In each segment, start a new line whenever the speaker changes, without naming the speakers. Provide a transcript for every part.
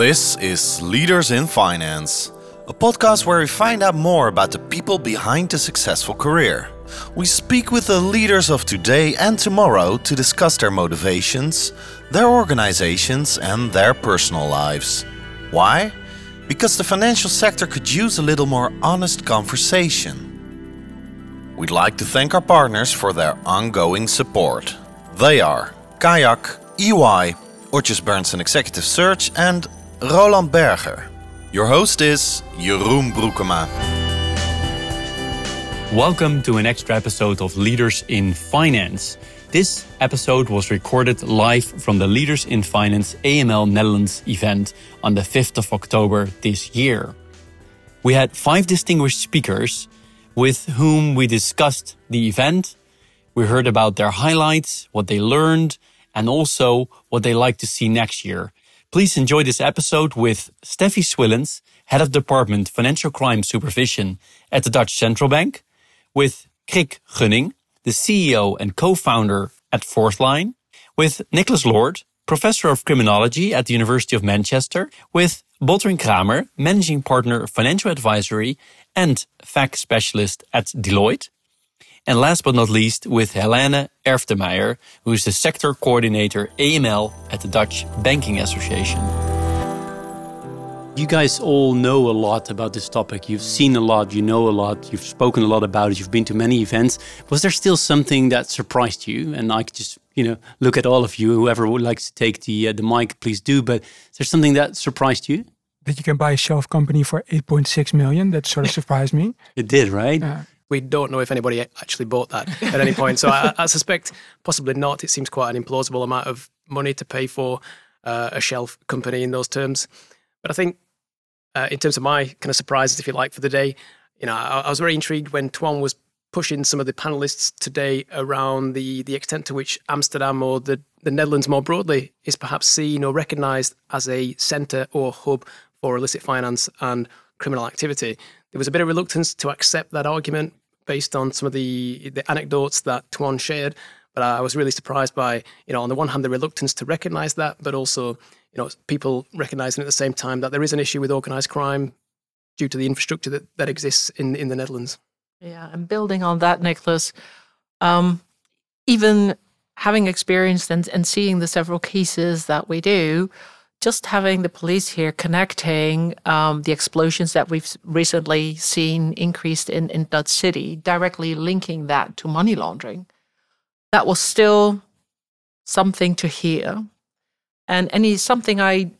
This is Leaders in Finance, a podcast where we find out more about the people behind a successful career. We speak with the leaders of today and tomorrow to discuss their motivations, their organizations, and their personal lives. Why? Because the financial sector could use a little more honest conversation. We'd like to thank our partners for their ongoing support. They are Kayak, EY, Odgers Berndtson Executive Search, and Roland Berger. Your host is Jeroen Broekema.
Welcome to an extra episode of Leaders in Finance. This episode was recorded live from the Leaders in Finance AML Netherlands event on the 5th of October this year. We had five distinguished speakers with whom we discussed the event. We heard about their highlights, what they learned, and also what they like to see next year. Please enjoy this episode with Steffie Schwillens, Head of Department Financial Crime Supervision at the Dutch Central Bank, with Krik Gunning, the CEO and co-founder at Fourthline, with Nicholas Lord, Professor of Criminology at the University of Manchester, with Baldwin Kramer, Managing Partner Financial Advisory and FEC Specialist at Deloitte, and last but not least, with Helène Erftemeijer, who is the Sector Coordinator AML at the Dutch Banking Association. You guys all know a lot about this topic. You've seen a lot, you know a lot, you've spoken a lot about it, you've been to many events. Was there still something that surprised you? And I could just, you know, look at all of you, whoever would like to take the uh, the mic, please do. But is there something that surprised you?
That you can buy a shelf company for 8.6 million. That sort of surprised me.
It did, right?
Uh,
we don't know if anybody actually bought that at any point. So I, I, suspect possibly not. It seems quite an implausible amount of money to pay for uh, a shelf company in those terms. But I think, uh, in terms of my kind of surprises, if you like, for the day, you know, I, I, was very intrigued when Twan was pushing some of the panelists today around the the extent to which Amsterdam or the the Netherlands more broadly is perhaps seen or recognised as a centre or hub for illicit finance and criminal activity. There was a bit of reluctance to accept that argument based on some of the the anecdotes that Twan shared. But I was really surprised by, you know, on the one hand, the reluctance to recognise that, but also, you know, people recognising at the same time that there is an issue with organised crime due to the infrastructure that, that exists in in the Netherlands.
Yeah, and building on that, Nicholas, um, even having experienced and, and seeing the several cases that we do, just having the police here connecting um, the explosions that we've recently seen increased in, in Dutch City, directly linking that to money laundering, that was still something to hear. And any something I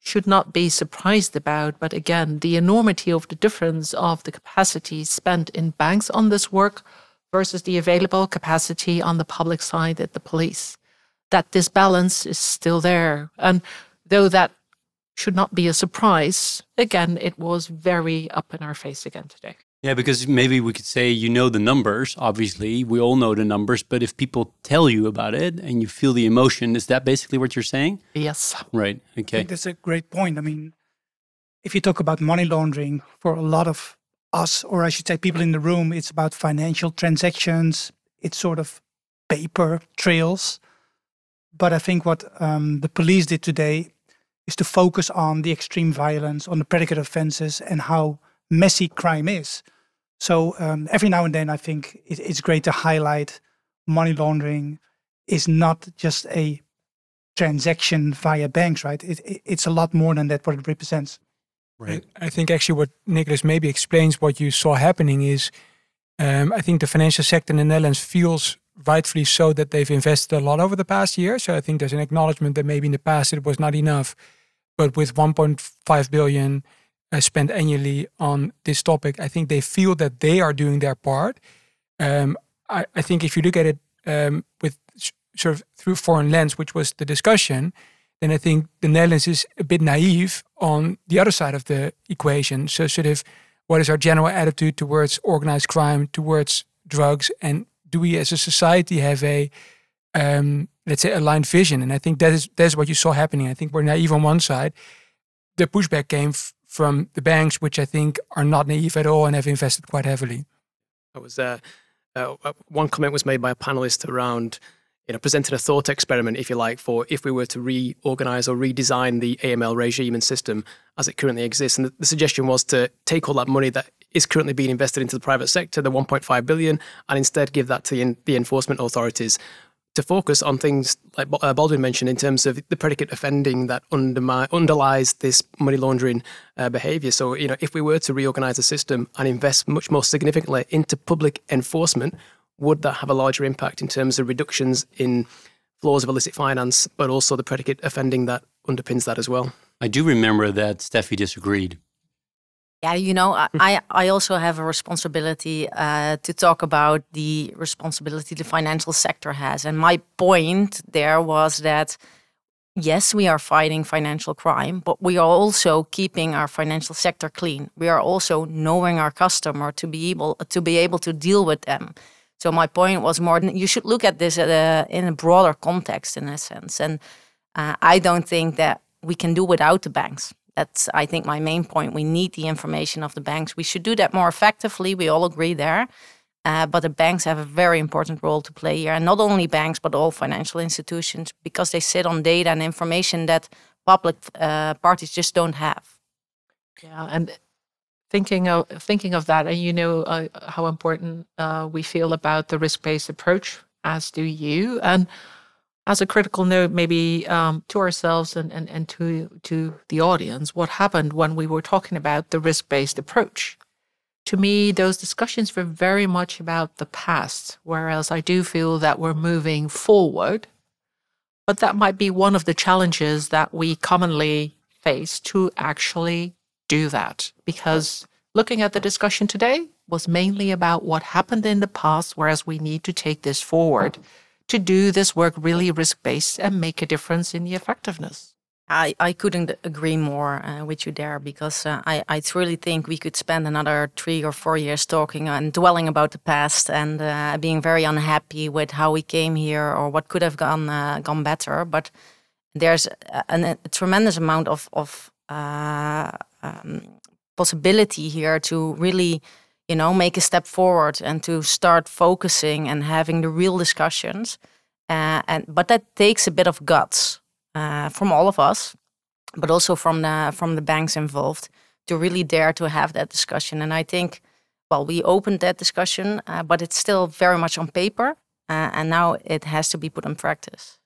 should not be surprised about. But again, the enormity of the difference of the capacity spent in banks on this work versus the available capacity on the public side at the police. That this balance is still there. And though that should not be a surprise, again, it was very up in our face again today.
Yeah, because maybe we could say you know the numbers, obviously. We all know the numbers, but if people tell you about it and you feel the emotion, is that basically what you're saying?
Yes.
Right. Okay.
that's a great point. I mean, if you talk about money laundering for a lot of us, or I should say people in the room, it's about financial transactions, it's sort of paper trails. But I think what um, the police did today is to focus on the extreme violence, on the predicate offenses, and how messy crime is. So um, every now and then, I think it, it's great to highlight money laundering is not just a transaction via banks, right? It, it, it's a lot more than that. What it represents.
Right.
I think actually what Nicholas maybe explains what you saw happening is, um, I think the financial sector in the Netherlands feels rightfully so that they've invested a lot over the past year. So I think there's an acknowledgement that maybe in the past it was not enough, but with 1.5 billion uh, spent annually on this topic, I think they feel that they are doing their part. Um, I, I, think if you look at it um, with sort of through foreign lens, which was the discussion, then I think the Netherlands is a bit naive on the other side of the equation. So sort of what is our general attitude towards organized crime, towards drugs, and do we as a society have a um, let's say aligned vision? And I think that is that's what you saw happening. I think we're naive on one side. The pushback came f- from the banks, which I think are not naive at all and have invested quite heavily.
I was uh, uh, one comment was made by a panelist around you know, presented a thought experiment, if you like, for if we were to reorganize or redesign the AML regime and system as it currently exists. And the, the suggestion was to take all that money that is currently being invested into the private sector, the 1.5 billion, and instead give that to the, the enforcement authorities to focus on things like uh, Baldwin mentioned in terms of the predicate offending that underlies this money laundering uh, behaviour. So, you know, if we were to reorganise the system and invest much more significantly into public enforcement, would that have a larger impact in terms of reductions in flows of illicit finance, but also the predicate offending that underpins that as well?
I do remember that Steffi disagreed.
Yeah, you know, I, I also have a responsibility uh, to talk about the responsibility the financial sector has. And my point there was that, yes, we are fighting financial crime, but we are also keeping our financial sector clean. We are also knowing our customer to be able to be able to deal with them. So my point was more, you should look at this a, in a broader context, in a sense. And uh, I don't think that we can do without the banks that's, I think, my main point. We need the information of the banks. We should do that more effectively. We all agree there. Uh, but the banks have a very important role to play here. And not only banks, but all financial institutions, because they sit on data and information that public uh, parties just don't have.
Yeah, and thinking of thinking of that, and you know uh, how important uh, we feel about the risk-based approach, as do you. And as a critical note, maybe um, to ourselves and, and, and to, to the audience, what happened when we were talking about the risk based approach? To me, those discussions were very much about the past, whereas I do feel that we're moving forward. But that might be one of the challenges that we commonly face to actually do that. Because looking at the discussion today was mainly about what happened in the past, whereas we need to take this forward to do this work really risk based and make a difference in the effectiveness.
I, I couldn't agree more uh, with you there because uh, I, I truly think we could spend another three or four years talking and dwelling about the past and uh, being very unhappy with how we came here or what could have gone uh, gone better. But there's a, tremendous amount of, of uh, um, possibility here to really you know, make a step forward and to start focusing and having the real discussions. Uh, and but that takes a bit of guts uh, from all of us, but also from the from the banks involved to really dare to have that discussion. And I think, well, we opened that discussion, uh, but it's still very much on paper, uh, and now it has to be put in practice.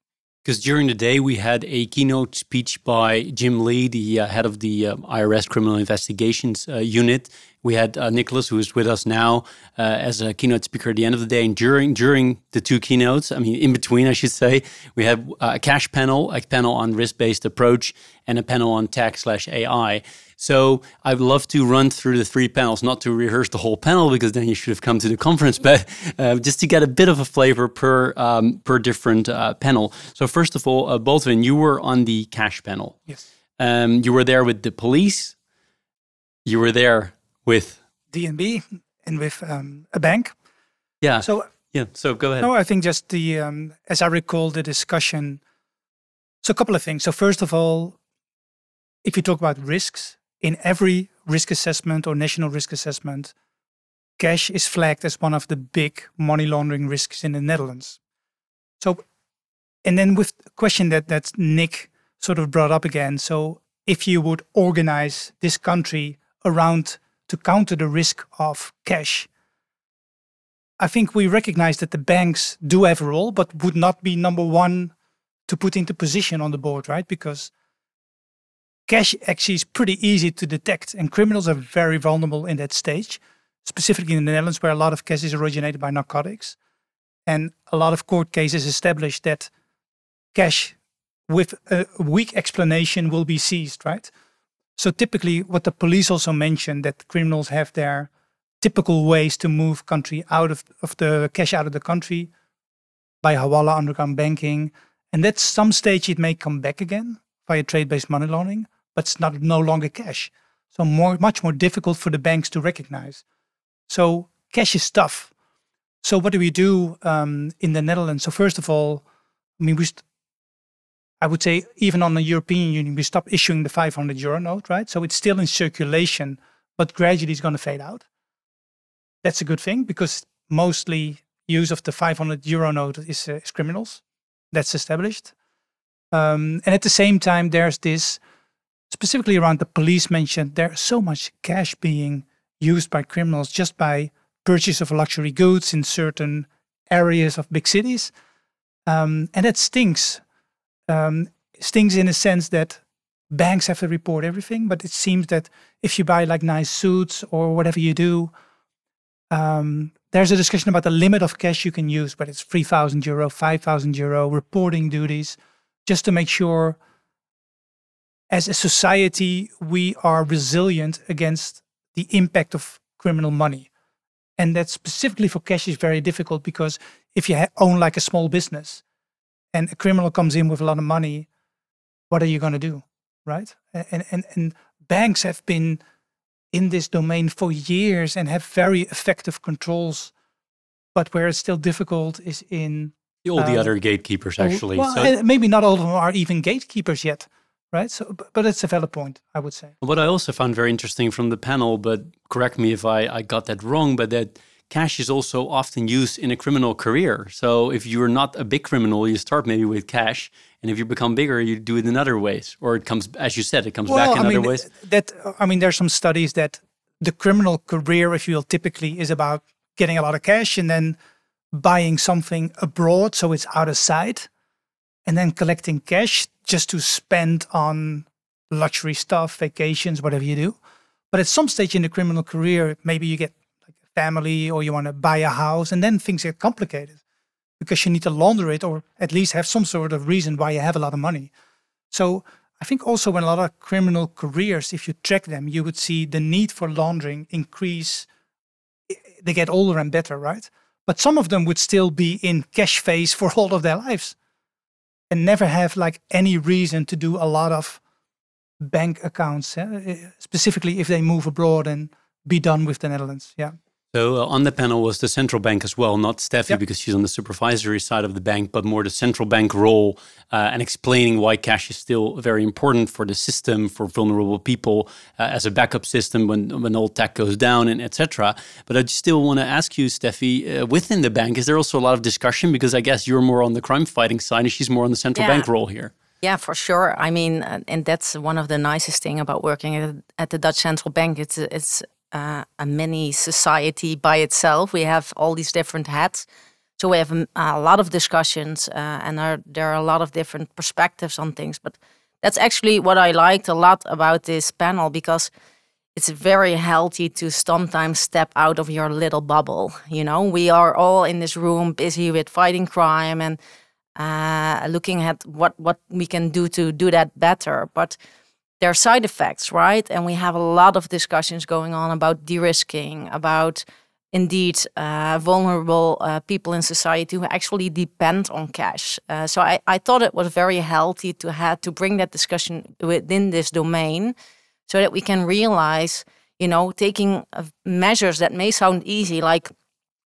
Because during the day we had a keynote speech by Jim Lee, the uh, head of the uh, IRS Criminal Investigations uh, Unit. We had uh, Nicholas, who is with us now, uh, as a keynote speaker at the end of the day. And during during the two keynotes, I mean, in between, I should say, we had uh, a cash panel, a panel on risk-based approach, and a panel on tech slash AI. So I'd love to run through the three panels, not to rehearse the whole panel because then you should have come to the conference, but uh, just to get a bit of a flavor per um, per different uh, panel. So first of all, uh, Baldwin, you were on the cash panel.
Yes.
Um, you were there with the police. You were there with
DNB and with um, a bank.
Yeah. So yeah. So go ahead.
No, I think just the um, as I recall the discussion. So a couple of things. So first of all, if you talk about risks, in every risk assessment or national risk assessment, cash is flagged as one of the big money laundering risks in the Netherlands. So, and then with the question that that Nick sort of brought up again. So, if you would organize this country around to counter the risk of cash, I think we recognize that the banks do have a role, but would not be number one to put into position on the board, right? Because cash actually is pretty easy to detect, and criminals are very vulnerable in that stage, specifically in the Netherlands, where a lot of cases originated by narcotics. And a lot of court cases establish that cash with a weak explanation will be seized, right? So typically, what the police also mentioned that criminals have their typical ways to move country out of, of the cash out of the country by hawala, underground banking, and at some stage it may come back again via trade-based money laundering, but it's not no longer cash. So more, much more difficult for the banks to recognize. So cash is tough. So what do we do um, in the Netherlands? So first of all, I mean, we I would say even on the European Union, we stopped issuing the 500 euro note, right? So it's still in circulation, but gradually it's going to fade out. That's a good thing because mostly use of the 500 euro note is, uh, is criminals. that's established. Um, and at the same time, there's this specifically around the police mentioned there's so much cash being used by criminals just by purchase of luxury goods in certain areas of big cities. Um, and that stinks. Um, stings in a sense that banks have to report everything, but it seems that if you buy like nice suits or whatever you do, um, there's a discussion about the limit of cash you can use, but it's 3,000 euro, 5,000 euro reporting duties, just to make sure as a society we are resilient against the impact of criminal money. And that specifically for cash is very difficult because if you own like a small business and a criminal comes in with a lot of money, what are you going to do? Right. And, and, and banks have been in this domain for years and have very effective controls. But where it's still difficult is in
all the uh, other gatekeepers, actually.
Well, so, maybe not all of them are even gatekeepers yet right? So, but it's a valid point, I would say.
What I also found very interesting from the panel, but correct me if I, I got that wrong, but that cash is also often used in a criminal career. So if you're not a big criminal, you start maybe with cash, and if you become bigger, you do it in other ways, or it comes, as you said, it comes well, back in I
mean,
other ways.
That I mean, there's some studies that the criminal career, if you will, typically is about getting a lot of cash and then buying something abroad, so it's out of sight, and then collecting cash just to spend on luxury stuff, vacations, whatever you do. But at some stage in the criminal career, maybe you get like a family or you want to buy a house, and then things get complicated because you need to launder it or at least have some sort of reason why you have a lot of money. So I think also when a lot of criminal careers, if you track them, you would see the need for laundering increase. Eh, they get older and better, right? But some of them would still be in cash phase for all of their lives and never have like any reason to do a lot of bank accounts, eh? specifically if they move abroad and be done with the Netherlands. Yeah.
So uh, on the panel was the central bank as well, not Steffi yep. because she's on the supervisory side of the bank, but more the central bank role uh, and explaining why cash is still very important for the system for vulnerable people uh, as a backup system when when all tech goes down and etc. But I still want to ask you, Steffi, uh, within the bank, is there also a lot of discussion because I guess you're more on the crime fighting side and she's more on the central yeah. bank role here.
Yeah, for sure. I mean, and that's one of the nicest thing about working at, the Dutch Central Bank. It's it's uh, a mini society by itself. We have all these different hats. So we have a, a lot of discussions uh, and are, there are a lot of different perspectives on things. But that's actually what I liked a lot about this panel because it's very healthy to sometimes step out of your little bubble. You know, we are all in this room busy with fighting crime and uh, looking at what, what we can do to do that better. But there are side effects, right? And we have a lot of discussions going on about de-risking, about indeed uh, vulnerable uh, people in society who actually depend on cash. Uh, so I, I thought it was very healthy to have to bring that discussion within this domain, so that we can realize, you know, taking uh, measures that may sound easy, like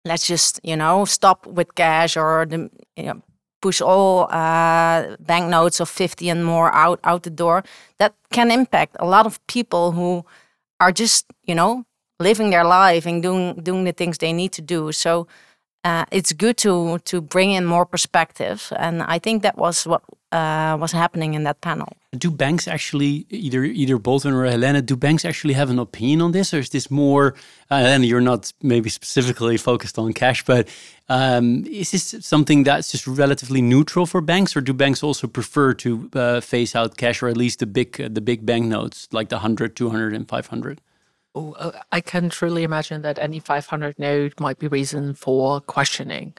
let's just you know stop with cash or the you know, push all uh, banknotes of 50 and more out out the door that can impact a lot of people who are just you know living their life and doing doing the things they need to do. So uh, it's good to to bring in more perspective, and I think that was what uh, was happening in that panel.
Do banks actually either either Baldwin or Helena? Do banks actually have an opinion on this, or is this more? Uh, and you're not maybe specifically focused on cash, but um, is this something that's just relatively neutral for banks, or do banks also prefer to uh, phase out cash, or at least the big the big banknotes like the 100, 200, and 500?
Oh, uh, I can truly imagine that any 500 note might be reason for questioning.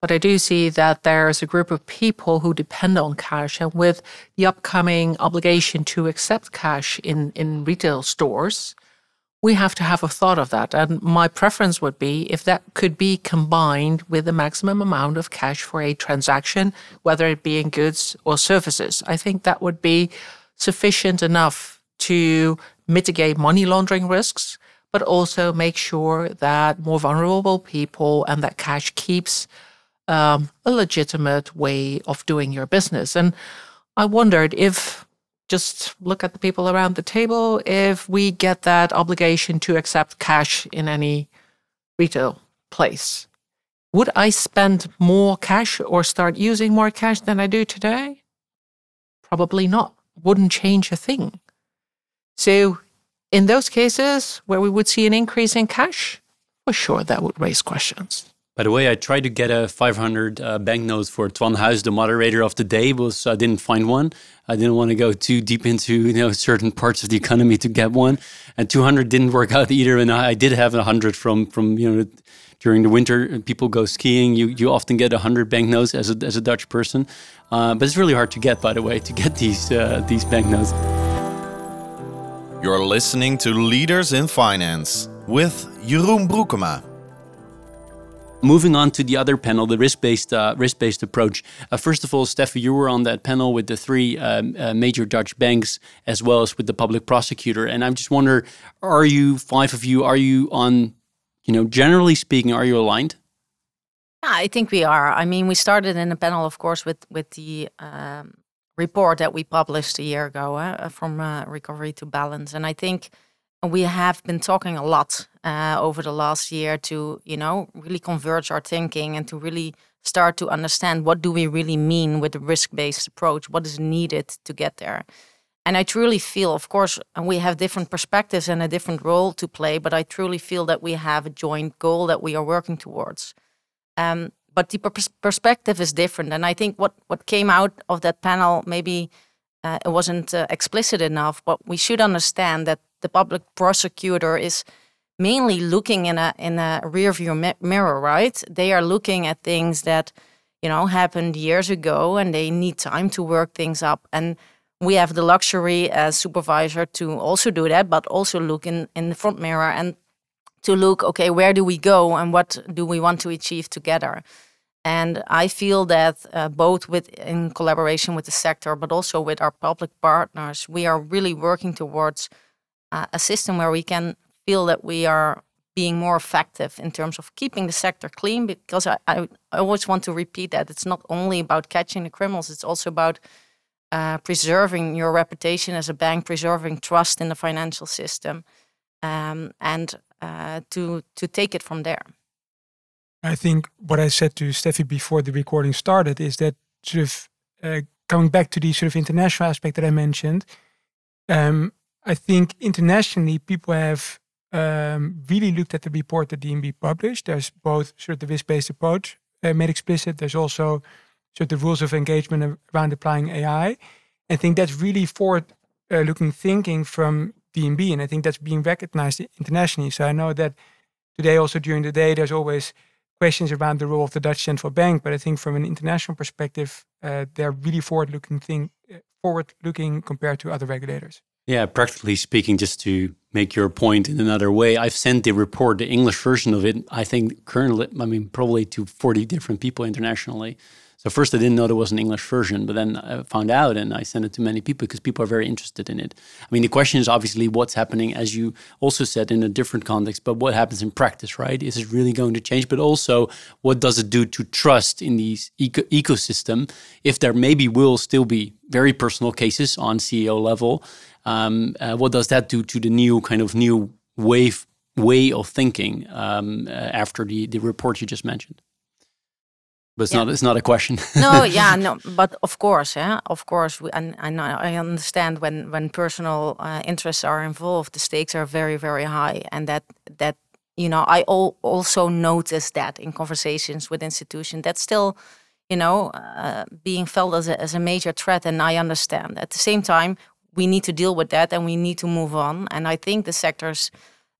But I do see that there's a group of people who depend on cash, and with the upcoming obligation to accept cash in, in retail stores, we have to have a thought of that. And my preference would be if that could be combined with the maximum amount of cash for a transaction, whether it be in goods or services. I think that would be sufficient enough to mitigate money laundering risks, but also make sure that more vulnerable people and that cash keeps um, a legitimate way of doing your business. And I wondered if just look at the people around the table if we get that obligation to accept cash in any retail place Would I spend more cash or start using more cash than I do today? Probably not. Wouldn't change a thing. So, in those cases where we would see an increase in cash, for sure that would raise questions.
By the way, I tried to get a 500 uh, banknotes for Twan Huys, the moderator of the day, was I didn't find one. I didn't want to go too deep into you know certain parts of the economy to get one, and 200 didn't work out either. And I, I did have a hundred from from you know during the winter people go skiing. You you often get a hundred banknotes as a as a Dutch person, uh, but it's really hard to get. By the way, to get these uh, these banknotes.
You're listening to Leaders in Finance with Jeroen Broekema.
Moving on to the other panel, the risk-based uh, risk-based approach. Uh, first of all, Steffi, you were on that panel with the three um, uh, major Dutch banks as well as with the public prosecutor, and I just wonder: Are you five of you? Are you on? You know, generally speaking, are you aligned?
Yeah, I think we are. I mean, we started in a panel, of course, with with the um, report that we published a year ago uh, from uh, recovery to balance, and I think we have been talking a lot uh, over the last year to you know really converge our thinking and to really start to understand what do we really mean with the risk-based approach what is needed to get there. And i truly feel of course we have different perspectives and a different role to play but i truly feel that we have a joint goal that we are working towards. Um, but the pers- perspective is different and i think what what came out of that panel maybe uh, it wasn't uh, explicit enough but we should understand that the public prosecutor is mainly looking in a in a rearview mirror, right? They are looking at things that you know happened years ago, and they need time to work things up. And we have the luxury as supervisor to also do that, but also look in in the front mirror and to look, okay, where do we go and what do we want to achieve together? And I feel that uh, both with in collaboration with the sector, but also with our public partners, we are really working towards uh, a system where we can feel that we are being more effective in terms of keeping the sector clean because I, I, I always want to repeat that it's not only about catching the criminals it's also about uh, preserving your reputation as a bank preserving trust in the financial system um, and uh, to to take it from there
I think what I said to Steffi before the recording started is that sort of uh, coming back to the sort of international aspect that I mentioned um, I think internationally people have um, really looked at the report that DNB published. There's both sort of the risk-based approach uh, made explicit. There's also sort of the rules of engagement around applying AI. I think that's really forward-looking uh, thinking from DNB, and I think that's being recognized internationally. So I know that today, also during the day, there's always questions around the role of the Dutch central bank. But I think from an international perspective, uh, they're really forward-looking thing, uh, forward-looking compared to other regulators.
Yeah, practically speaking, just to make your point in another way, I've sent the report, the English version of it, I think currently, I mean, probably to 40 different people internationally. So first I didn't know there was an English version, but then I found out and I sent it to many people because people are very interested in it. I mean, the question is obviously what's happening, as you also said in a different context, but what happens in practice, right? Is it really going to change? But also, what does it do to trust in the eco- ecosystem if there maybe will still be very personal cases on CEO level? Um, uh, what does that do to the new kind of new wave way of thinking um, uh, after the, the report you just mentioned? But it's yeah. not it's not a question
no yeah no but of course yeah of course we, and, and i understand when when personal uh, interests are involved the stakes are very very high and that that you know i al also notice that in conversations with institutions that's still you know uh, being felt as a, as a major threat and i understand at the same time we need to deal with that and we need to move on and i think the sectors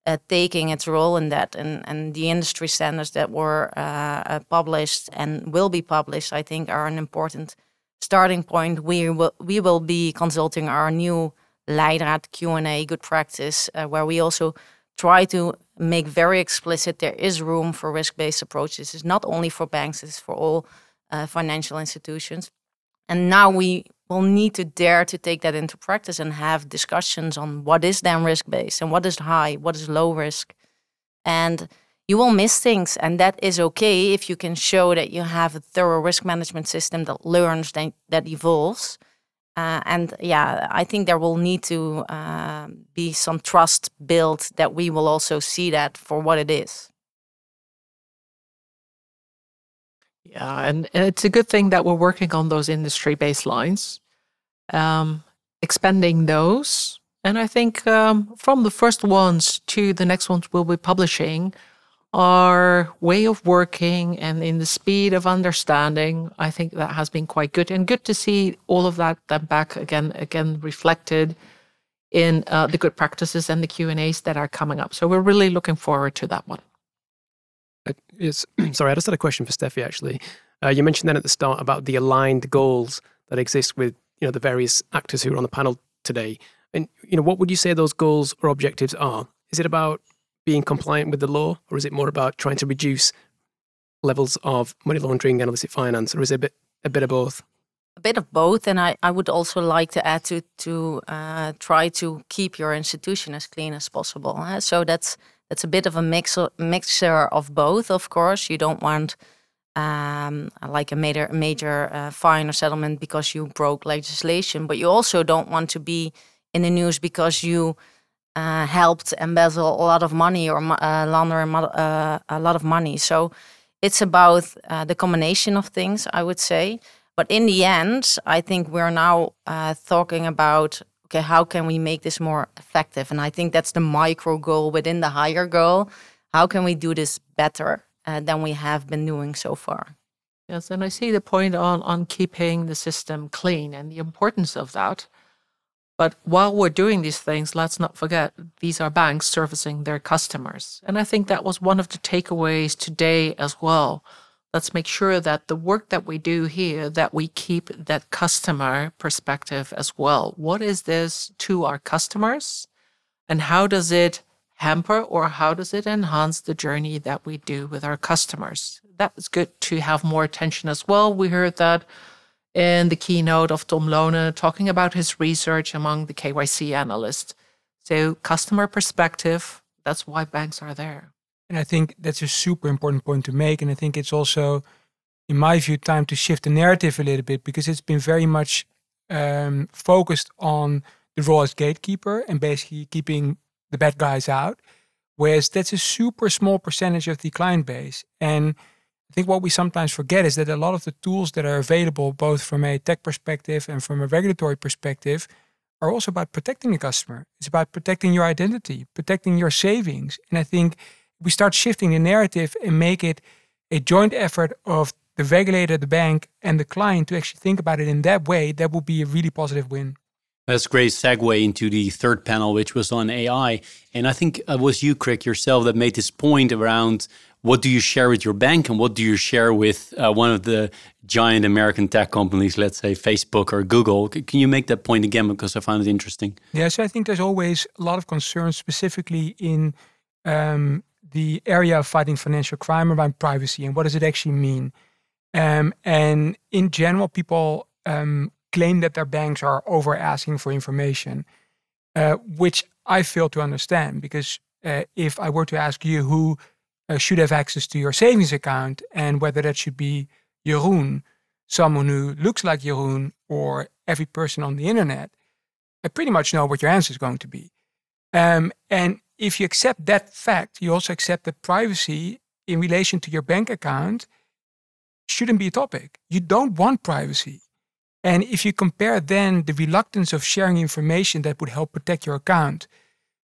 uh, taking its role in that. And, and the industry standards that were uh, uh, published and will be published, I think, are an important starting point. We will, we will be consulting our new Leidraad Q&A, good practice, uh, where we also try to make very explicit there is room for risk-based approaches. It's not only for banks, it's for all uh, financial institutions. And now we will need to dare to take that into practice and have discussions on what is then risk based and what is high, what is low risk. And you will miss things, and that is okay if you can show that you have a thorough risk management system that learns, that, that evolves. Uh, and yeah, I think there will need to uh, be some trust built that we will also see that for what it is.
Yeah, and it's a good thing that we're working on those industry baselines, um, expanding those. And I think um, from the first ones to the next ones we'll be publishing, our way of working and in the speed of understanding, I think that has been quite good and good to see all of that then back again, again reflected in uh, the good practices and the Q and A's that are coming up. So we're really looking forward to that one.
Yes, sorry, I just had a question for Steffi. Actually, uh, you mentioned then at the start about the aligned goals that exist with you know the various actors who are on the panel today. And you know, what would you say those goals or objectives are? Is it about being compliant with the law, or is it more about trying to reduce levels of money laundering and illicit finance, or is it a bit a bit of both?
A bit of both, and I, I would also like to add to to uh, try to keep your institution as clean as possible. Uh, so that's that's a bit of a mix mixture of both. Of course, you don't want um, like a major major uh, fine or settlement because you broke legislation, but you also don't want to be in the news because you uh, helped embezzle a lot of money or uh, launder uh, a lot of money. So it's about uh, the combination of things, I would say. But in the end, I think we're now uh, talking about okay, how can we make this more effective? And I think that's the micro goal within the higher goal. How can we do this better uh, than we have been doing so far?
Yes, and I see the point on on keeping the system clean and the importance of that. But while we're doing these things, let's not forget these are banks servicing their customers. And I think that was one of the takeaways today as well. Let's make sure that the work that we do here, that we keep that customer perspective as well. What is this to our customers? And how does it hamper or how does it enhance the journey that we do with our customers? That is good to have more attention as well. We heard that in the keynote of Tom Lone talking about his research among the KYC analysts. So, customer perspective, that's why banks are there.
And I think that's a super important point to make. And I think it's also, in my view, time to shift the narrative a little bit because it's been very much um, focused on the role as gatekeeper and basically keeping the bad guys out. Whereas that's a super small percentage of the client base. And I think what we sometimes forget is that a lot of the tools that are available, both from a tech perspective and from a regulatory perspective, are also about protecting the customer. It's about protecting your identity, protecting your savings. And I think we start shifting the narrative and make it a joint effort of the regulator, the bank, and the client to actually think about it in that way, that would be a really positive win.
That's a great segue into the third panel, which was on AI. And I think it was you, Krik, yourself that made this point around what do you share with your bank and what do you share with uh, one of the giant American tech companies, let's say Facebook or Google? Can you make that point again because I found it interesting?
Yes, I think there's always a lot of concern, specifically in um, the area of fighting financial crime around privacy and what does it actually mean. Um, and in general, people um, claim that their banks are over asking for information, uh, which I fail to understand because uh, if I were to ask you who uh, should have access to your savings account and whether that should be Jeroen, someone who looks like Jeroen, or every person on the internet, I pretty much know what your answer is going to be. Um, and if you accept that fact, you also accept that privacy in relation to your bank account shouldn't be a topic. You don't want privacy. And if you compare then the reluctance of sharing information that would help protect your account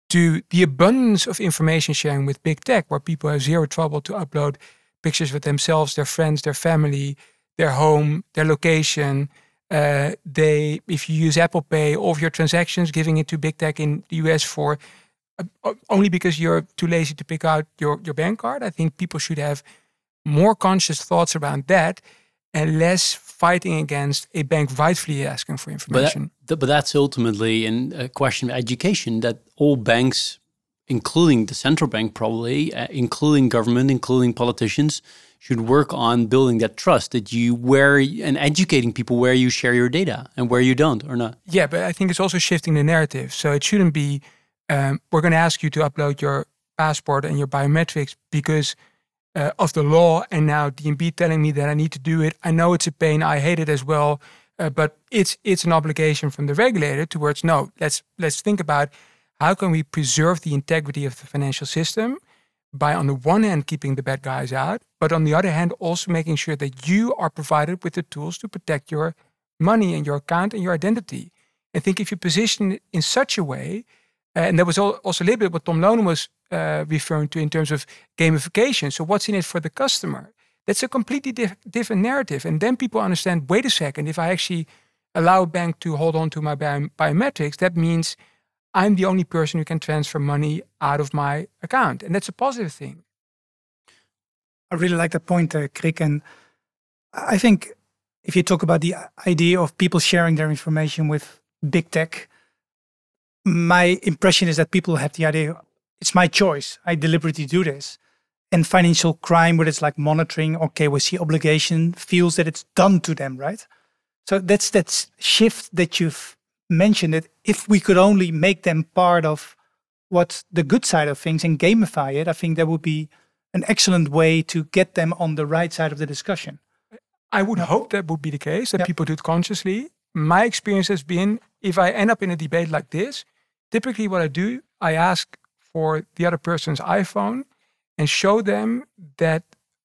to the abundance of information sharing with big tech, where people have zero trouble to upload pictures with themselves, their friends, their family, their home, their location. Uh, they, if you use Apple Pay, all of your transactions, giving it to big tech in the US for only because you're too lazy to pick out your, your bank card. I think people should have more conscious thoughts around that and less fighting against a bank rightfully asking for information.
But, that, but that's ultimately in a question of education that all banks, including the central bank, probably, uh, including government, including politicians, should work on building that trust that you where and educating people where you share your data and where you don't or not.
Yeah, but I think it's also shifting the narrative. So it shouldn't be um, we're going to ask you to upload your passport and your biometrics because uh, of the law, and now DNB telling me that I need to do it. I know it's a pain. I hate it as well, uh, but it's it's an obligation from the regulator towards no. Let's let's think about how can we preserve the integrity of the financial system by on the one hand keeping the bad guys out, but on the other hand, also making sure that you are provided with the tools to protect your money and your account and your identity. I think if you position it in such a way, and that was also a little bit what Tom Lonen was uh, referring to in terms of gamification. So, what's in it for the customer? That's a completely diff- different narrative. And then people understand wait a second, if I actually allow a bank to hold on to my bi- biometrics, that means I'm the only person who can transfer money out of my account. And that's a positive thing.
I really like that point, uh, Krik. And I think if you talk about the idea of people sharing their information with big tech, my impression is that people have the idea it's my choice. I deliberately do this. And financial crime, where it's like monitoring or KYC obligation, feels that it's done to them, right? So that's that shift that you've mentioned. That if we could only make them part of what the good side of things and gamify it, I think that would be an excellent way to get them on the right side of the discussion.
I would hope that would be the case, that people do it consciously. My experience has been if I end up in a debate like this, typically what I do, I ask for the other person's iPhone and show them that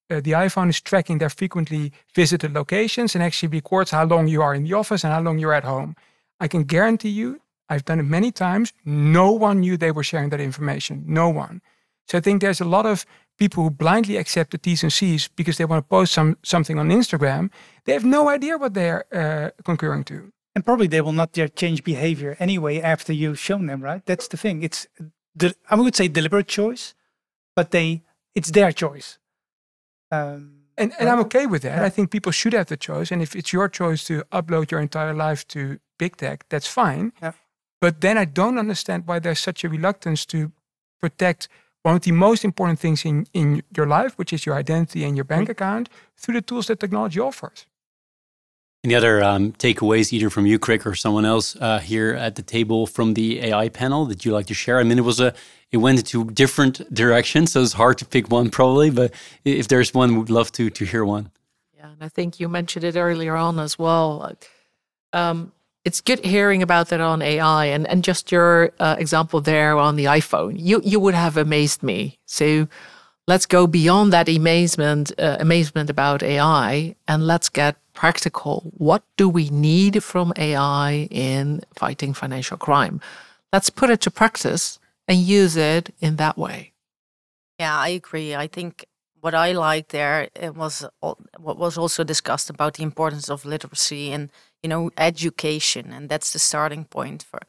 uh, the iPhone is tracking their frequently visited locations and actually records how long you are in the office and how long you're at home. I can guarantee you, I've done it many times, no one knew they were sharing that information. No one. So I think there's a lot of people who blindly accept the T's and C's because they want to post some something on Instagram. They have no idea what they're uh, concurring to.
And probably they will not change behavior anyway after you've shown them, right? That's the thing. It's, I would say deliberate choice, but they, it's their choice.
Um, and, and I'm okay with that. Yeah. I think people should have the choice. And if it's your choice to upload your entire life to big tech, that's fine. Yeah. But then I don't understand why there's such a reluctance to protect one of the most important things in, in your life, which is your identity and your bank mm-hmm. account, through the tools that technology offers.
Any other um, takeaways, either from you, Krik, or someone else uh, here at the table from the AI panel that you'd like to share? I mean, it was a it went into different directions, so it's hard to pick one probably. But if there's one, we'd love to to hear one.
Yeah, and I think you mentioned it earlier on as well. Um, it's good hearing about that on AI, and and just your uh, example there on the iPhone, you you would have amazed me. So let's go beyond that amazement uh, amazement about AI, and let's get practical. What do we need from AI in fighting financial crime? Let's put it to practice and use it in that way.
Yeah, I agree. I think what I liked there was what was also discussed about the importance of literacy and you know education, and that's the starting point for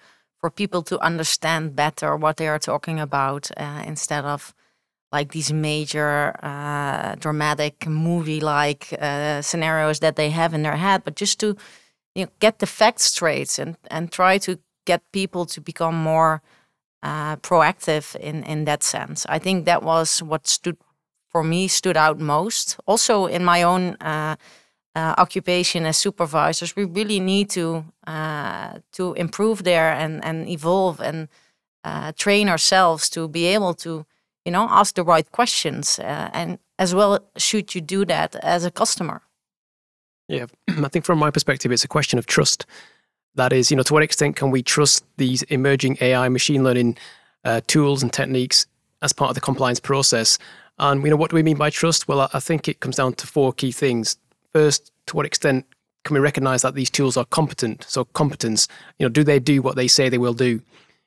for people to understand better what they are talking about uh, instead of like these major uh, dramatic movie like uh, scenarios that they have in their head, but just to you know, get the facts straight and and try to get people to become more uh, proactive in in that sense. I think that was what stood for me stood out most. Also in my own uh, uh, occupation as supervisors, we really need to uh, to improve there and and evolve and train ourselves to be able to you know ask the right questions uh, and as well should you do that as a customer.
Yeah, I think from my perspective, it's a question of trust that is, you know, to what extent can we trust these emerging AI machine learning uh, tools and techniques as part of the compliance process? And you know, what do we mean by trust? Well, I think it comes down to four key things. First, to what extent can we recognize that these tools are competent? So competence, you know, do they do what they say they will do?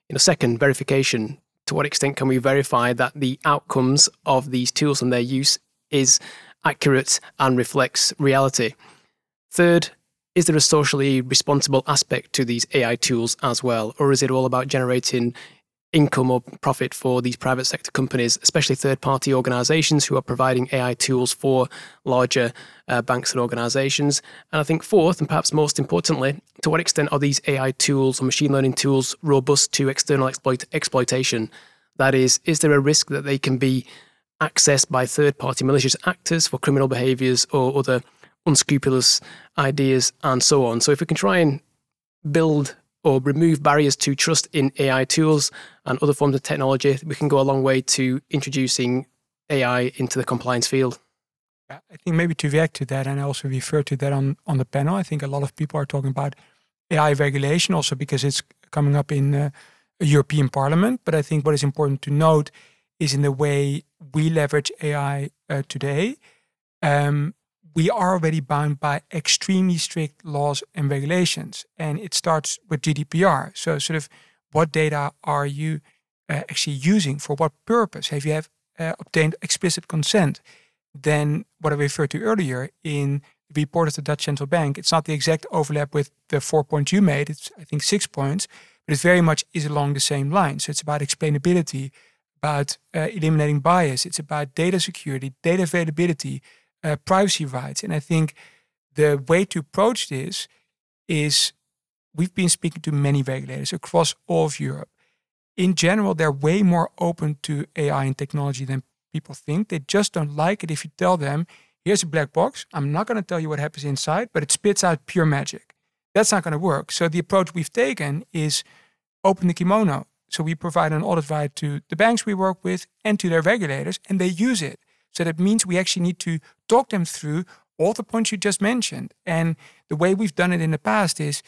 You know, second, verification. To what extent can we verify that the outcomes of these tools and their use is accurate and reflects reality? Third, is there a socially responsible aspect to these AI tools as well? Or is it all about generating income or profit for these private sector companies, especially third party organizations who are providing AI tools for larger uh, banks and organizations? And I think, fourth, and perhaps most importantly, to what extent are these AI tools or machine learning tools robust to external exploit- exploitation? That is, is there a risk that they can be accessed by third party malicious actors for criminal behaviors or other unscrupulous ideas, and so on. So if we can try and build or remove barriers to trust in AI tools and other forms of technology, we can go a long way to introducing AI into the compliance field.
I think maybe to react to that, and I also refer to that on, on the panel, I think a lot of people are talking about AI regulation also because it's coming up in uh, European Parliament. But I think what is important to note is in the way we leverage AI uh, today, um, we are already bound by extremely strict laws and regulations. And it starts with GDPR. So, sort of, what data are you uh, actually using for what purpose? Have you have uh, obtained explicit consent? Then, what I referred to earlier in the report of the Dutch Central Bank, it's not the exact overlap with the four points you made. It's I think six points, but it very much is along the same line. So it's about explainability, about uh, eliminating bias. It's about data security, data availability, uh, privacy rights. And I think the way to approach this is we've been speaking to many regulators across all of Europe. In general, they're way more open to AI and technology than people think. They just don't like it if you tell them, here's a black box. I'm not going to tell you what happens inside, but it spits out pure magic. That's not going to work. So the approach we've taken is open the kimono. So we provide an audit right to the banks we work with and to their regulators, and they use it. So that means we actually need to talk them through all the points you just mentioned. And the way we've done it in the past is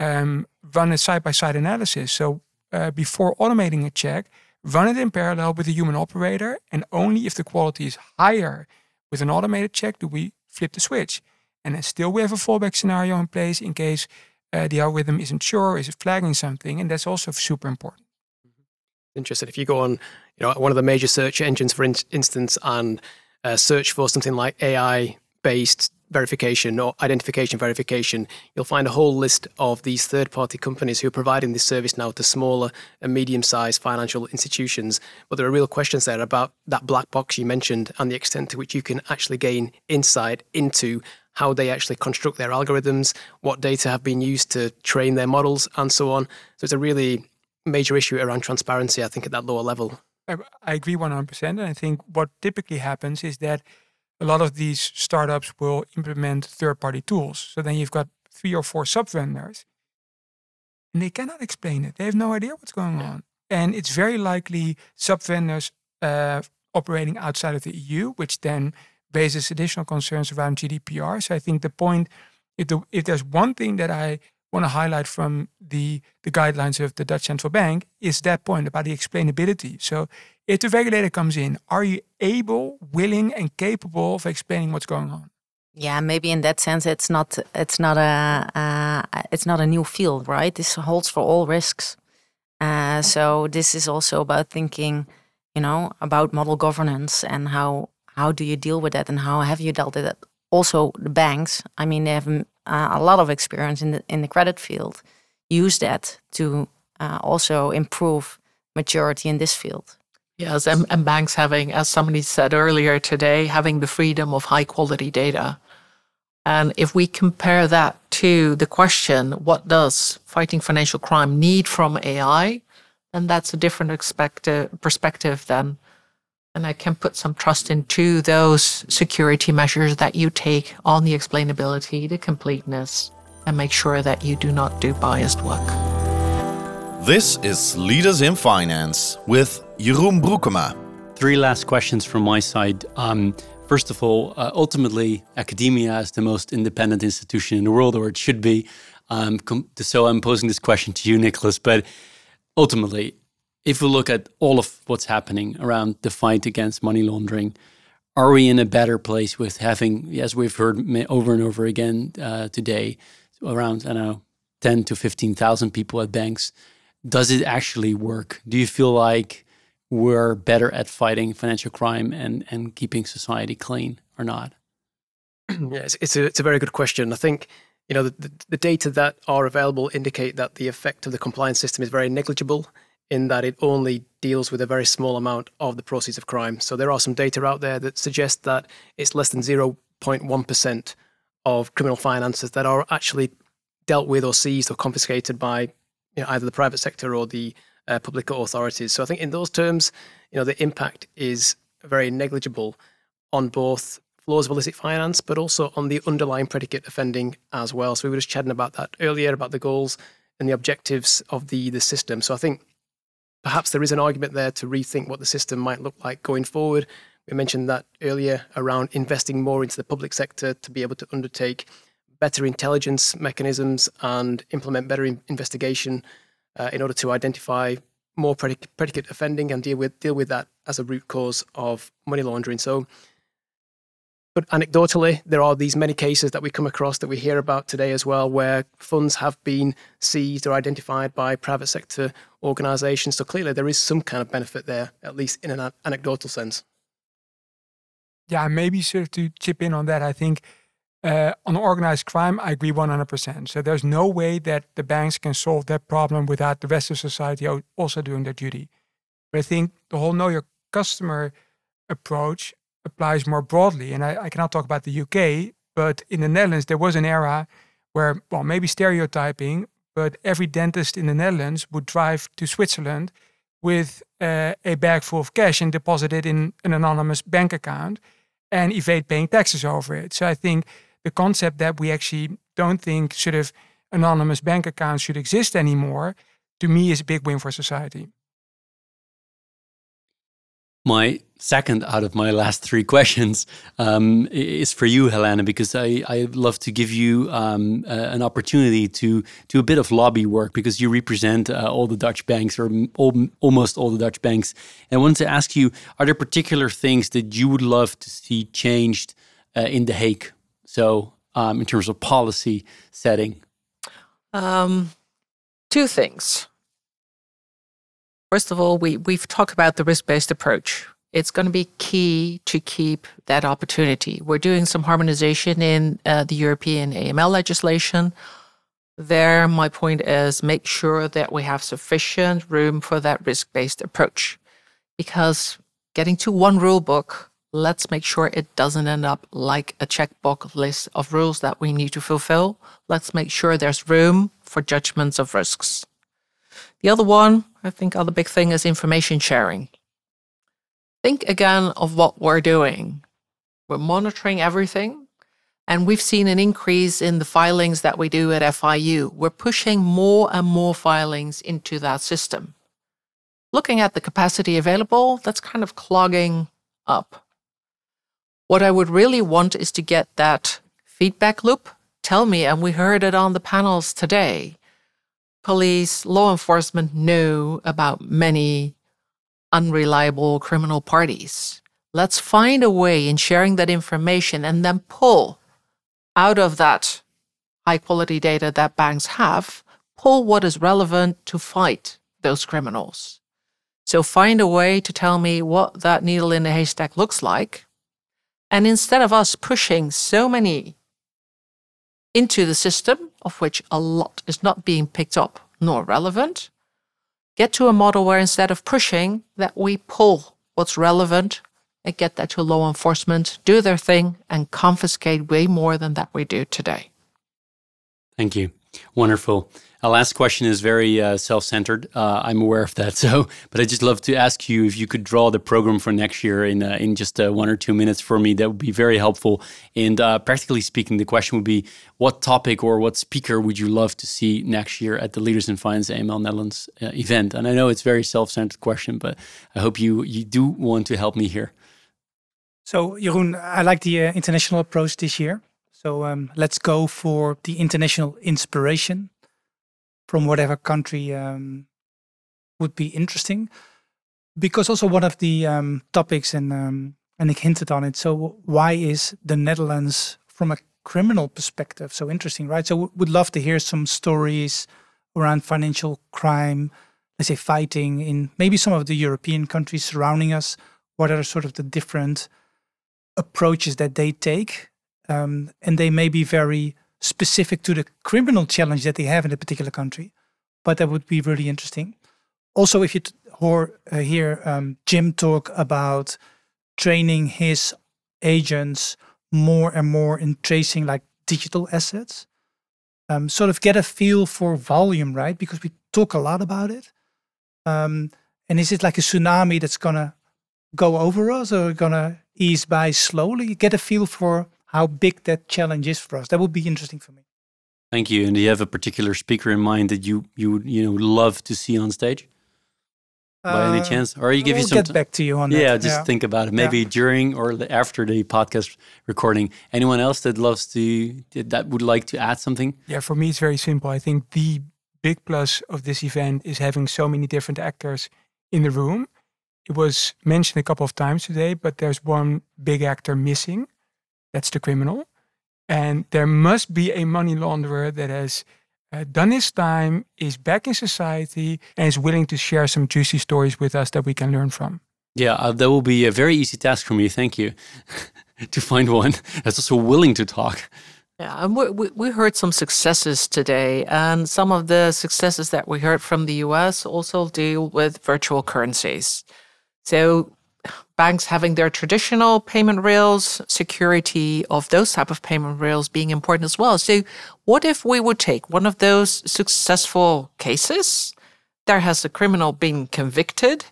um, run a side by side analysis. So uh, before automating a check, run it in parallel with a human operator. And only if the quality is higher with an automated check do we flip the switch. And then still we have a fallback scenario in place in case uh, the algorithm isn't sure, is it flagging something? And that's also super important
interested. If you go on, you know, one of the major search engines, for in- instance, and uh, search for something like AI-based verification or identification verification, you'll find a whole list of these third-party companies who are providing this service now to smaller and medium-sized financial institutions. But there are real questions there about that black box you mentioned and the extent to which you can actually gain insight into how they actually construct their algorithms, what data have been used to train their models, and so on. So it's a really major issue around transparency, I think, at that lower level.
I agree 100%. And I think what typically happens is that a lot of these startups will implement third party tools. So then you've got three or four sub vendors and they cannot explain it. They have no idea what's going on. And it's very likely sub vendors uh, operating outside of the EU, which then raises additional concerns around GDPR. So I think the point, if, the, if there's one thing that I want to highlight from the, the guidelines of the Dutch Central Bank is that point about the explainability. So if the regulator comes in, are you able, willing, and capable of explaining what's going on?
Yeah, maybe in that sense, it's not it's not a uh, it's not a new field, right? This holds for all risks. Uh, so this is also about thinking, you know, about model governance and how how do you deal with that and how have you dealt with it. Also, the banks. I mean, they have uh, a lot of experience in the in the credit field, use that to uh, also improve maturity in this field.
Yes, and, and banks having, as somebody said earlier today, having the freedom of high quality data. And if we compare that to the question, what does fighting financial crime need from AI? Then that's a different perspective than and I can put some trust into those security measures that you take on the explainability, the completeness, and make sure that you do not do biased work.
This is Leaders in Finance with Jeroen Broekema.
Three last questions from my side. Um, first of all, uh, ultimately, academia is the most independent institution in the world, or it should be. Um, so I'm posing this question to you, Nicholas. But ultimately, if we look at all of what's happening around the fight against money laundering, are we in a better place with having, as we've heard over and over again uh, today, around I don't know, ten to fifteen thousand people at banks? Does it actually work? Do you feel like we're better at fighting financial crime and and keeping society clean or not?
yeah, it's, it's a it's a very good question. I think you know the, the, the data that are available indicate that the effect of the compliance system is very negligible in that it only deals with a very small amount of the proceeds of crime. So there are some data out there that suggest that it's less than 0.1% of criminal finances that are actually dealt with or seized or confiscated by you know, either the private sector or the uh, public authorities. So I think in those terms, you know, the impact is very negligible on both flows of illicit finance, but also on the underlying predicate offending as well. So we were just chatting about that earlier about the goals and the objectives of the the system. So I think perhaps there is an argument there to rethink what the system might look like going forward. We mentioned that earlier around investing more into the public sector to be able to undertake better intelligence mechanisms and implement better in- investigation uh, in order to identify more predic- predicate offending and deal with deal with that as a root cause of money laundering. So but anecdotally, there are these many cases that we come across that we hear about today as well, where funds have been seized or identified by private sector organisations. So clearly, there is some kind of benefit there, at least in an anecdotal sense.
Yeah, maybe sort to chip in on that, I think uh, on organized crime, I agree 100%. So there's no way that the banks can solve that problem without the rest of society also doing their duty. But I think the whole know your customer approach applies more broadly. And I, I cannot talk about the UK, but in the Netherlands, there was an era where, well, maybe stereotyping, but every dentist in the Netherlands would drive to Switzerland with uh, a bag full of cash and deposit it in an anonymous bank account and evade paying taxes over it. So I think the concept that we actually don't think sort of anonymous bank accounts should exist anymore, to me is a big win for society
my second out of my last three questions um, is for you, Helena, because I, I love to give you um, uh, an opportunity to do a bit of lobby work because you represent uh, all the Dutch banks or all, almost all the Dutch banks. And I wanted to ask you are there particular things that you would love to see changed uh, in The Hague? So, um, in terms of policy setting?
Um, two things. First of all, we, we've talked about the risk based approach. It's going to be key to keep that opportunity. We're doing some harmonization in uh, the European AML legislation. There, my point is make sure that we have sufficient room for that risk based approach. Because getting to one rule book, let's make sure it doesn't end up like a checkbox list of rules that we need to fulfill. Let's make sure there's room for judgments of risks. The other one, I think, other big thing is information sharing. Think again of what we're doing. We're monitoring everything, and we've seen an increase in the filings that we do at FIU. We're pushing more and more filings into that system. Looking at the capacity available, that's kind of clogging up. What I would really want is to get that feedback loop. Tell me, and we heard it on the panels today police, law enforcement know about many unreliable criminal parties. Let's find a way in sharing that information and then pull out of that high quality data that banks have, pull what is relevant to fight those criminals. So find a way to tell me what that needle in the haystack looks like. And instead of us pushing so many into the system, of which a lot is not being picked up nor relevant. Get to a model where instead of pushing, that we pull what's relevant and get that to law enforcement, do their thing, and confiscate way more than that we do today.
Thank you. Wonderful. Our last question is very uh, self-centered. Uh, I'm aware of that. So, but I'd just love to ask you if you could draw the program for next year in uh, in just uh, one or two minutes for me. That would be very helpful. And uh, practically speaking, the question would be: What topic or what speaker would you love to see next year at the Leaders in Finance AML Netherlands uh, event? And I know it's a very self-centered question, but I hope you you do want to help me here.
So, Jeroen, I like the international approach this year. So um, let's go for the international inspiration from whatever country um, would be interesting. Because also one of the um, topics, and um, and Nick hinted on it. So why is the Netherlands, from a criminal perspective, so interesting, right? So we'd love to hear some stories around financial crime, let's say fighting in maybe some of the European countries surrounding us. What are sort of the different approaches that they take? Um, and they may be very specific to the criminal challenge that they have in a particular country. But that would be really interesting. Also, if you or, uh, hear um, Jim talk about training his agents more and more in tracing like digital assets, um, sort of get a feel for volume, right? Because we talk a lot about it. Um, and is it like a tsunami that's gonna go over us or gonna ease by slowly? Get a feel for how big that challenge is for us. That would be interesting for me.
Thank you. And do you have a particular speaker in mind that you you would you know love to see on stage? By uh, any chance, or you give
we'll
you some
get back to you on
yeah,
that.
Yeah, just think about it. Maybe
yeah.
during or after the podcast recording. Anyone else that loves to that would like to add something?
Yeah, for me it's very simple. I think the big plus of this event is having so many different actors in the room. It was mentioned a couple of times today, but there's one big actor missing, that's the criminal. And there must be a money launderer that has uh, done his time, is back in society, and is willing to share some juicy stories with us that we can learn from.
Yeah, uh, that will be a very easy task for me. Thank you. to find one that's also willing to talk.
Yeah, and we, we, we heard some successes today, and some of the successes that we heard from the US also deal with virtual currencies. So, banks having their traditional payment rails, security of those type of payment rails being important as well. So, what if we would take one of those successful cases? There has a criminal been convicted.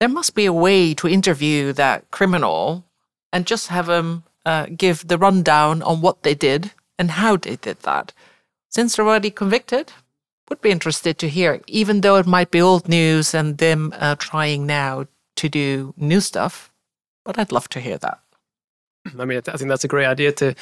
There must be a way to interview that criminal and just have them uh, give the rundown on what they did and how they did that. Since they're already convicted, would be interested to hear, even though it might be old news and them uh, trying now to do new stuff. But I'd love to hear that.
I mean, I think that's a great idea to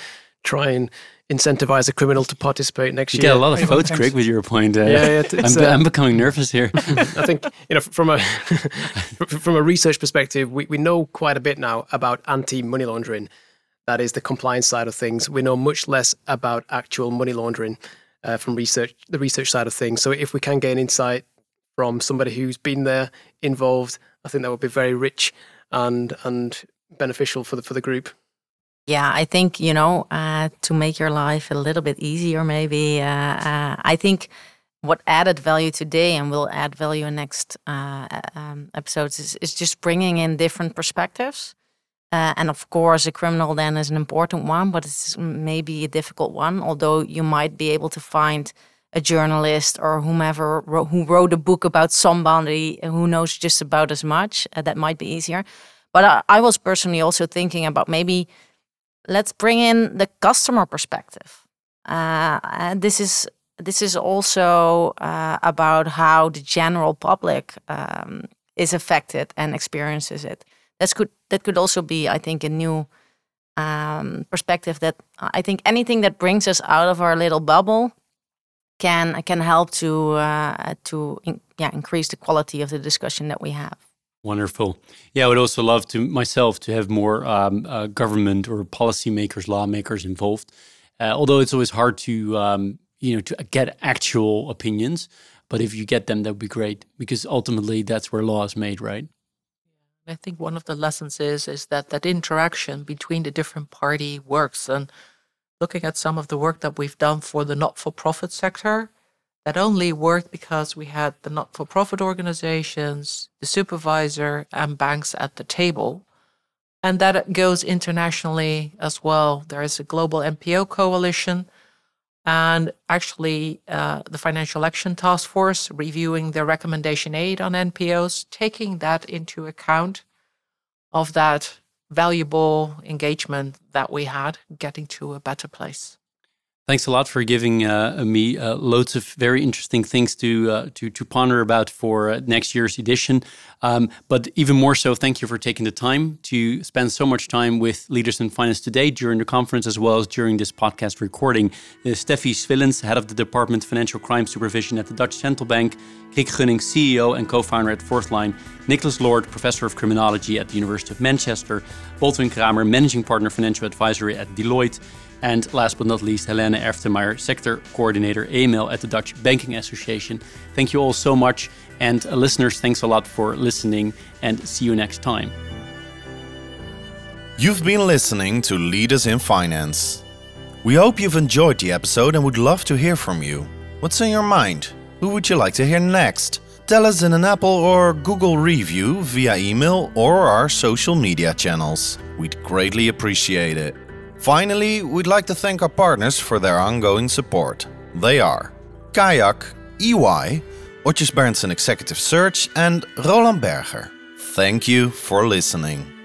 try and incentivize a criminal to participate next
you
year.
You get a lot of votes, Krik, with your point.
Uh, yeah, yeah
I'm, uh, I'm, becoming nervous here.
I think you know from a from a research perspective, we, we know quite a bit now about anti-money laundering. That is the compliance side of things. We know much less about actual money laundering uh, from research, the research side of things. So if we can gain insight from somebody who's been there, involved, I think that would be very rich and and beneficial for the for the group.
Yeah, I think you know uh, to make your life a little bit easier. Maybe uh, uh, I think what added value today and will add value in next uh, um, episodes is, is just bringing in different perspectives. Uh, and of course, a criminal then is an important one, but it's maybe a difficult one. Although you might be able to find a journalist or whomever who wrote a book about somebody who knows just about as much, uh, that might be easier. But I, I, was personally also thinking about maybe let's bring in the customer perspective. Uh, this is this is also uh, about how the general public um, is affected and experiences it that could that could also be, I think, a new um, perspective. That I think anything that brings us out of our little bubble can can help to uh, to in, yeah increase the quality of the discussion that we have.
Wonderful. Yeah, I would also love to myself to have more um, uh, government or policymakers, lawmakers involved. Uh, although it's always hard to um, you know to get actual opinions, but if you get them, that would be great because ultimately that's where law is made, right?
I think one of the lessons is is that that interaction between the different party works. And looking at some of the work that we've done for the not-for-profit sector, that only worked because we had the not-for-profit organizations, the supervisor, and banks at the table. And that goes internationally as well. There is a global NPO coalition and actually uh, the Financial Action Task Force reviewing their recommendation 8 on NPOs, taking that into account of that valuable engagement that we had, getting to a better place.
Thanks a lot for giving uh, me uh, loads of very interesting things to uh, to to ponder about for uh, next year's edition. Um, but even more so, thank you for taking the time to spend so much time with Leaders in Finance today during the conference as well as during this podcast recording. Uh, Steffie Schwillens, head of the Department of Financial Crime Supervision at the Dutch Central Bank, Krik Gunning, CEO and co-founder at Fourthline, Nicholas Lord, professor of criminology at the University of Manchester, Baldwin Kramer, managing partner financial advisory at Deloitte. And last but not least, Helène Erftemeijer, Sector Coordinator AML at the Dutch Banking Association. Thank you all so much. And uh, listeners, thanks a lot for listening and see you next time.
You've been listening to Leaders in Finance. We hope you've enjoyed the episode and would love to hear from you. What's in your mind? Who would you like to hear next? Tell us in an Apple or Google review via email or our social media channels. We'd greatly appreciate it. Finally, we'd like to thank our partners for their ongoing support. They are Kayak, EY, Odgers Berndtson Executive Search, and Roland Berger. Thank you for listening.